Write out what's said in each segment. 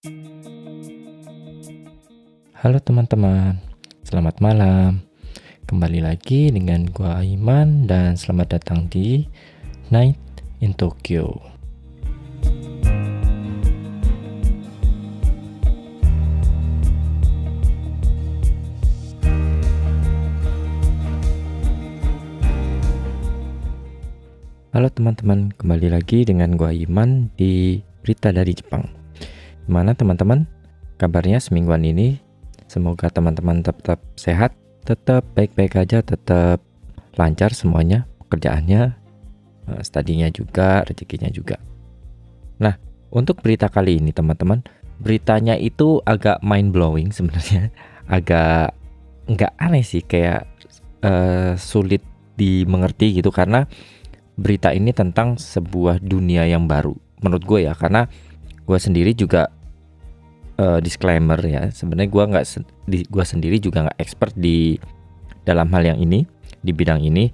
Halo teman-teman, selamat malam. Kembali lagi dengan gua Aiman dan selamat datang di Night in Tokyo. Halo teman-teman, kembali lagi dengan gua Iman di Berita dari Jepang. Gimana teman-teman? Kabarnya semingguan ini Semoga teman-teman tetap sehat, tetap baik-baik aja, tetap lancar semuanya, pekerjaannya, eh, studinya juga, rezekinya juga. Nah, untuk berita kali ini teman-teman, beritanya itu agak mind blowing sebenarnya, agak nggak aneh sih, kayak uh, sulit dimengerti gitu karena berita ini tentang sebuah dunia yang baru menurut gue ya karena gue sendiri juga uh, disclaimer ya. Sebenarnya gue nggak gue sendiri juga nggak expert di dalam hal yang ini di bidang ini.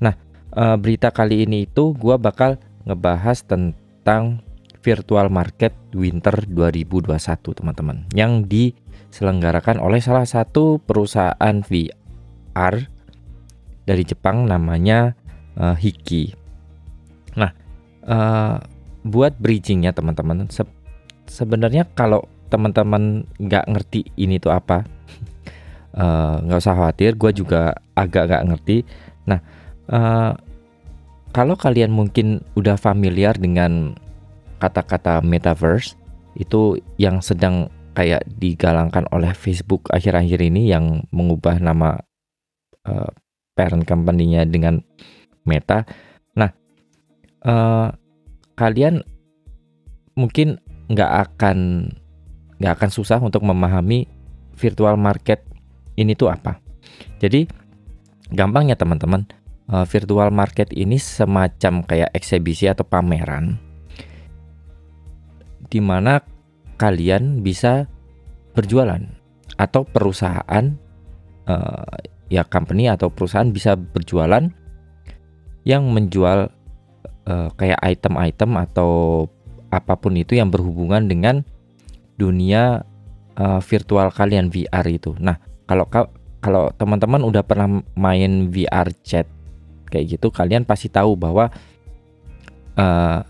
Nah uh, berita kali ini itu gue bakal ngebahas tentang virtual market winter 2021 teman-teman yang diselenggarakan oleh salah satu perusahaan VR dari Jepang namanya uh, Hiki. Nah uh, buat bridgingnya teman-teman se sebenarnya kalau teman-teman nggak ngerti ini tuh apa eh, nggak uh, usah khawatir gue juga agak nggak ngerti nah uh, kalau kalian mungkin udah familiar dengan kata-kata metaverse itu yang sedang kayak digalangkan oleh Facebook akhir-akhir ini yang mengubah nama uh, parent company-nya dengan Meta. Nah, uh, kalian mungkin nggak akan nggak akan susah untuk memahami virtual market ini tuh apa. Jadi gampangnya teman-teman, uh, virtual market ini semacam kayak eksebisi atau pameran di mana kalian bisa berjualan atau perusahaan uh, ya company atau perusahaan bisa berjualan yang menjual uh, kayak item-item atau apa pun itu yang berhubungan dengan dunia uh, virtual kalian VR itu. Nah, kalau kalau teman-teman udah pernah main VR chat kayak gitu, kalian pasti tahu bahwa uh,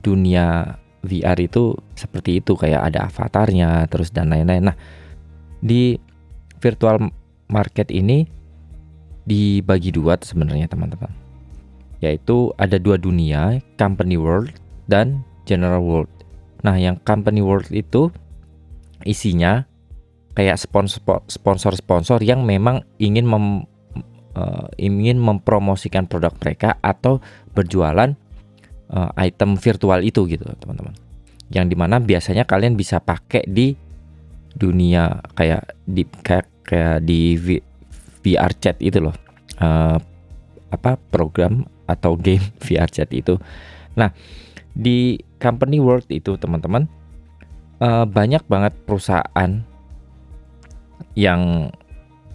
dunia VR itu seperti itu kayak ada avatarnya terus dan lain-lain. Nah, di virtual market ini dibagi dua sebenarnya teman-teman. Yaitu ada dua dunia, company world dan general world. Nah, yang company world itu isinya kayak sponsor-sponsor yang memang ingin mem, uh, ingin mempromosikan produk mereka atau berjualan uh, item virtual itu gitu, teman-teman. Yang di mana biasanya kalian bisa pakai di dunia kayak di kayak, kayak di v, VR chat itu loh. Uh, apa program atau game VR chat itu. Nah, di company world itu teman-teman uh, banyak banget perusahaan yang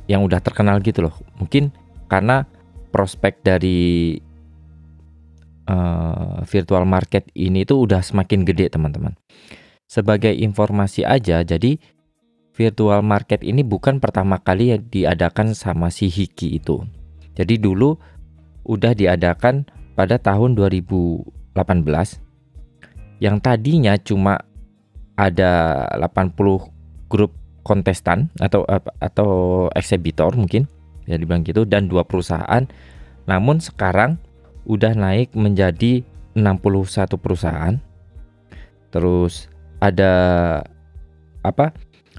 yang udah terkenal gitu loh. Mungkin karena prospek dari uh, virtual market ini tuh udah semakin gede teman-teman. Sebagai informasi aja jadi virtual market ini bukan pertama kali yang diadakan sama si Hiki itu. Jadi dulu udah diadakan pada tahun 2018 yang tadinya cuma ada 80 grup kontestan atau atau eksibitor mungkin ya dibilang gitu dan dua perusahaan. Namun sekarang udah naik menjadi 61 perusahaan. Terus ada apa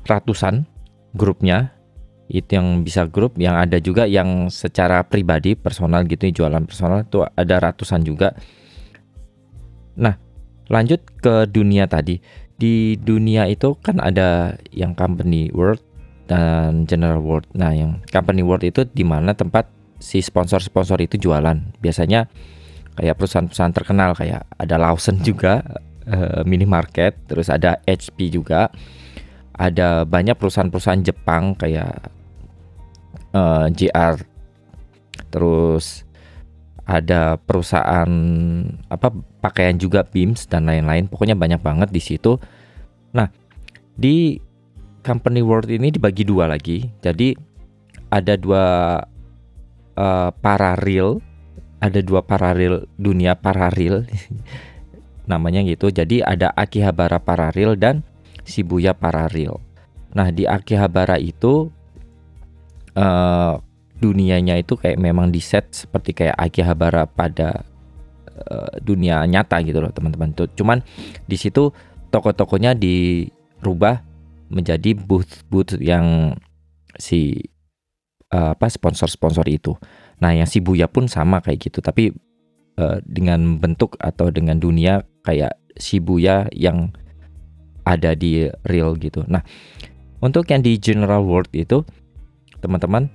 ratusan grupnya. Itu yang bisa grup yang ada juga yang secara pribadi personal gitu jualan personal itu ada ratusan juga. Nah lanjut ke dunia tadi. Di dunia itu kan ada yang company world dan general world. Nah yang company world itu di mana tempat si sponsor-sponsor itu jualan. Biasanya kayak perusahaan-perusahaan terkenal kayak ada Lawson juga uh, minimarket terus ada HP juga. Ada banyak perusahaan-perusahaan Jepang kayak uh, eh, JR terus ada perusahaan apa pakaian juga Beams dan lain-lain pokoknya banyak banget di situ nah di company world ini dibagi dua lagi. Jadi ada dua uh, paralel, ada dua paralel dunia paralel namanya gitu. Jadi ada Akihabara paralel dan Shibuya paralel. Nah di Akihabara itu uh, dunianya itu kayak memang di set seperti kayak Akihabara pada uh, dunia nyata gitu loh teman-teman. Cuman di situ toko-tokonya dirubah menjadi booth-booth yang si uh, apa sponsor-sponsor itu. Nah, yang Shibuya pun sama kayak gitu, tapi uh, dengan bentuk atau dengan dunia kayak Shibuya yang ada di real gitu. Nah, untuk yang di general world itu teman-teman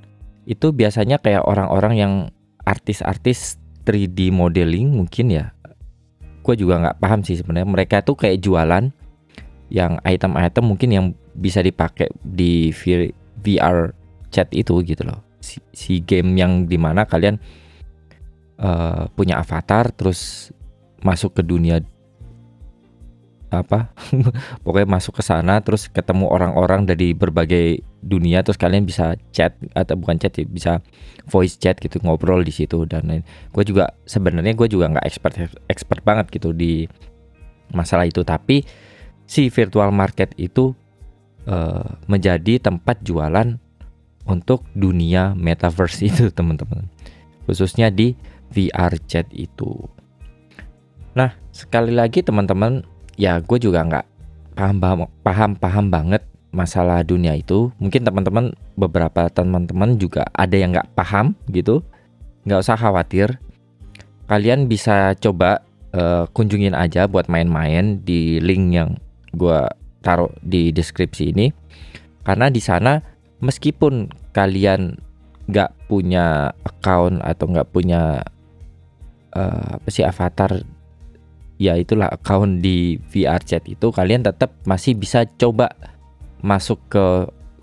itu biasanya kayak orang-orang yang artis-artis 3D modeling mungkin ya. Gue juga nggak paham sih sebenarnya. Mereka tuh kayak jualan yang item-item mungkin yang bisa dipakai di VR chat itu gitu loh. Si, game yang di mana kalian uh, punya avatar terus masuk ke dunia apa pokoknya masuk ke sana terus ketemu orang-orang dari berbagai dunia terus kalian bisa chat atau bukan chat ya bisa voice chat gitu ngobrol di situ dan lain. Gue juga sebenarnya gue juga nggak expert expert banget gitu di masalah itu. Tapi si virtual market itu uh, menjadi tempat jualan untuk dunia metaverse itu teman-teman. Khususnya di VR chat itu. Nah sekali lagi teman-teman ya gue juga nggak paham paham paham banget masalah dunia itu mungkin teman-teman beberapa teman-teman juga ada yang nggak paham gitu. Nggak usah khawatir. Kalian bisa coba uh, kunjungin aja buat main-main di link yang gue taruh di deskripsi ini. Karena di sana meskipun kalian nggak punya account atau nggak punya uh, apa sih avatar ya itulah account di VR chat itu kalian tetap masih bisa coba masuk ke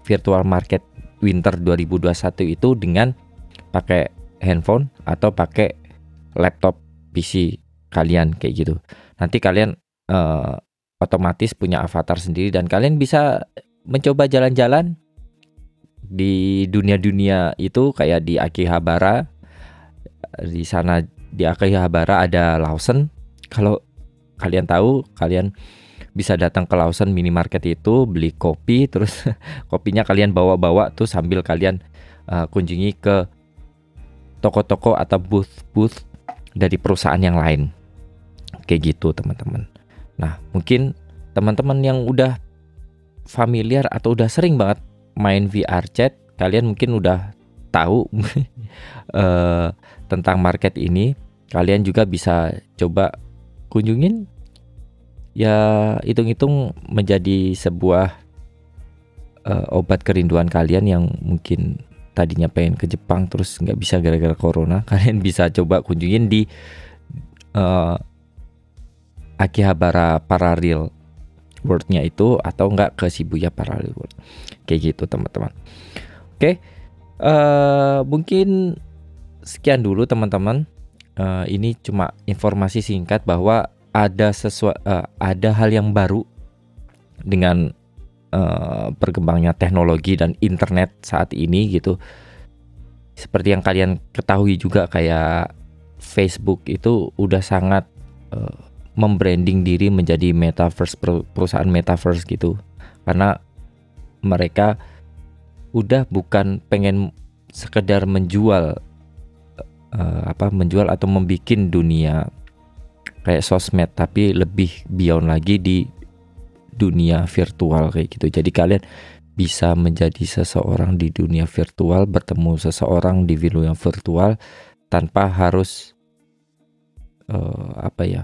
virtual market winter 2021 itu dengan pakai handphone atau pakai laptop PC kalian kayak gitu. Nanti kalian uh, otomatis punya avatar sendiri dan kalian bisa mencoba jalan-jalan di dunia-dunia itu kayak di Akihabara. Di sana di Akihabara ada Lawson. Kalau kalian tahu kalian bisa datang ke Lawson minimarket itu beli kopi terus kopinya kalian bawa-bawa tuh sambil kalian uh, kunjungi ke toko-toko atau booth-booth dari perusahaan yang lain. Kayak gitu teman-teman. Nah mungkin teman-teman yang udah familiar atau udah sering banget main VR chat kalian mungkin udah tahu uh, tentang market ini kalian juga bisa coba kunjungin ya hitung-hitung menjadi sebuah uh, obat kerinduan kalian yang mungkin tadinya pengen ke Jepang terus nggak bisa gara-gara corona kalian bisa coba kunjungin di uh, Akihabara Parallel Worldnya itu atau enggak ke Shibuya Parallel World kayak gitu teman-teman oke okay. uh, eh, mungkin sekian dulu teman-teman uh, ini cuma informasi singkat bahwa ada sesuatu uh, ada hal yang baru dengan uh, berkembangnya teknologi dan internet saat ini gitu. Seperti yang kalian ketahui juga kayak Facebook itu udah sangat uh, membranding diri menjadi metaverse perusahaan metaverse gitu. Karena mereka udah bukan pengen sekedar menjual uh, apa menjual atau membuat dunia kayak sosmed tapi lebih beyond lagi di dunia virtual kayak gitu. Jadi kalian bisa menjadi seseorang di dunia virtual, bertemu seseorang di dunia virtual tanpa harus uh, apa ya?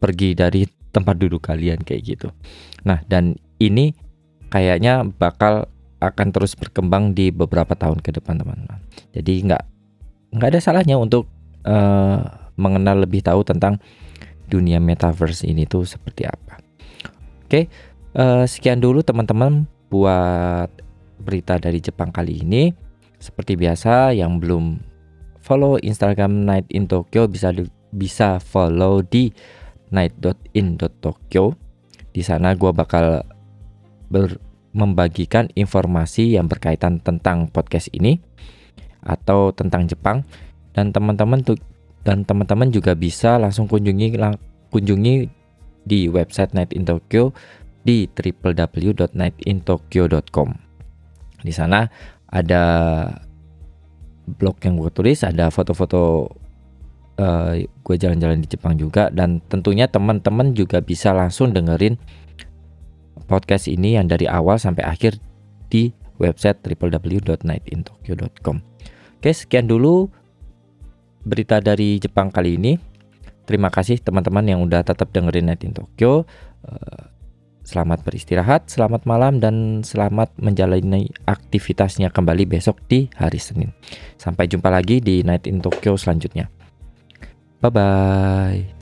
pergi dari tempat duduk kalian kayak gitu. Nah, dan ini kayaknya bakal akan terus berkembang di beberapa tahun ke depan teman-teman. Jadi nggak nggak ada salahnya untuk uh, mengenal lebih tahu tentang dunia metaverse ini tuh seperti apa. Oke, uh, sekian dulu teman-teman buat berita dari Jepang kali ini. Seperti biasa, yang belum follow Instagram Night in Tokyo bisa bisa follow di night.in.tokyo. Di sana gue bakal ber, membagikan informasi yang berkaitan tentang podcast ini atau tentang Jepang dan teman-teman dan teman-teman juga bisa langsung kunjungi lang, kunjungi di website Night in Tokyo di www.nightintokyo.com. Di sana ada blog yang gue tulis, ada foto-foto uh, gue jalan-jalan di Jepang juga dan tentunya teman-teman juga bisa langsung dengerin podcast ini yang dari awal sampai akhir di website www.nightintokyo.com. Oke, sekian dulu berita dari Jepang kali ini. Terima kasih teman-teman yang udah tetap dengerin Night in Tokyo. Eh, selamat beristirahat, selamat malam, dan selamat menjalani aktivitasnya kembali besok di hari Senin. Sampai jumpa lagi di Night in Tokyo selanjutnya. Bye bye.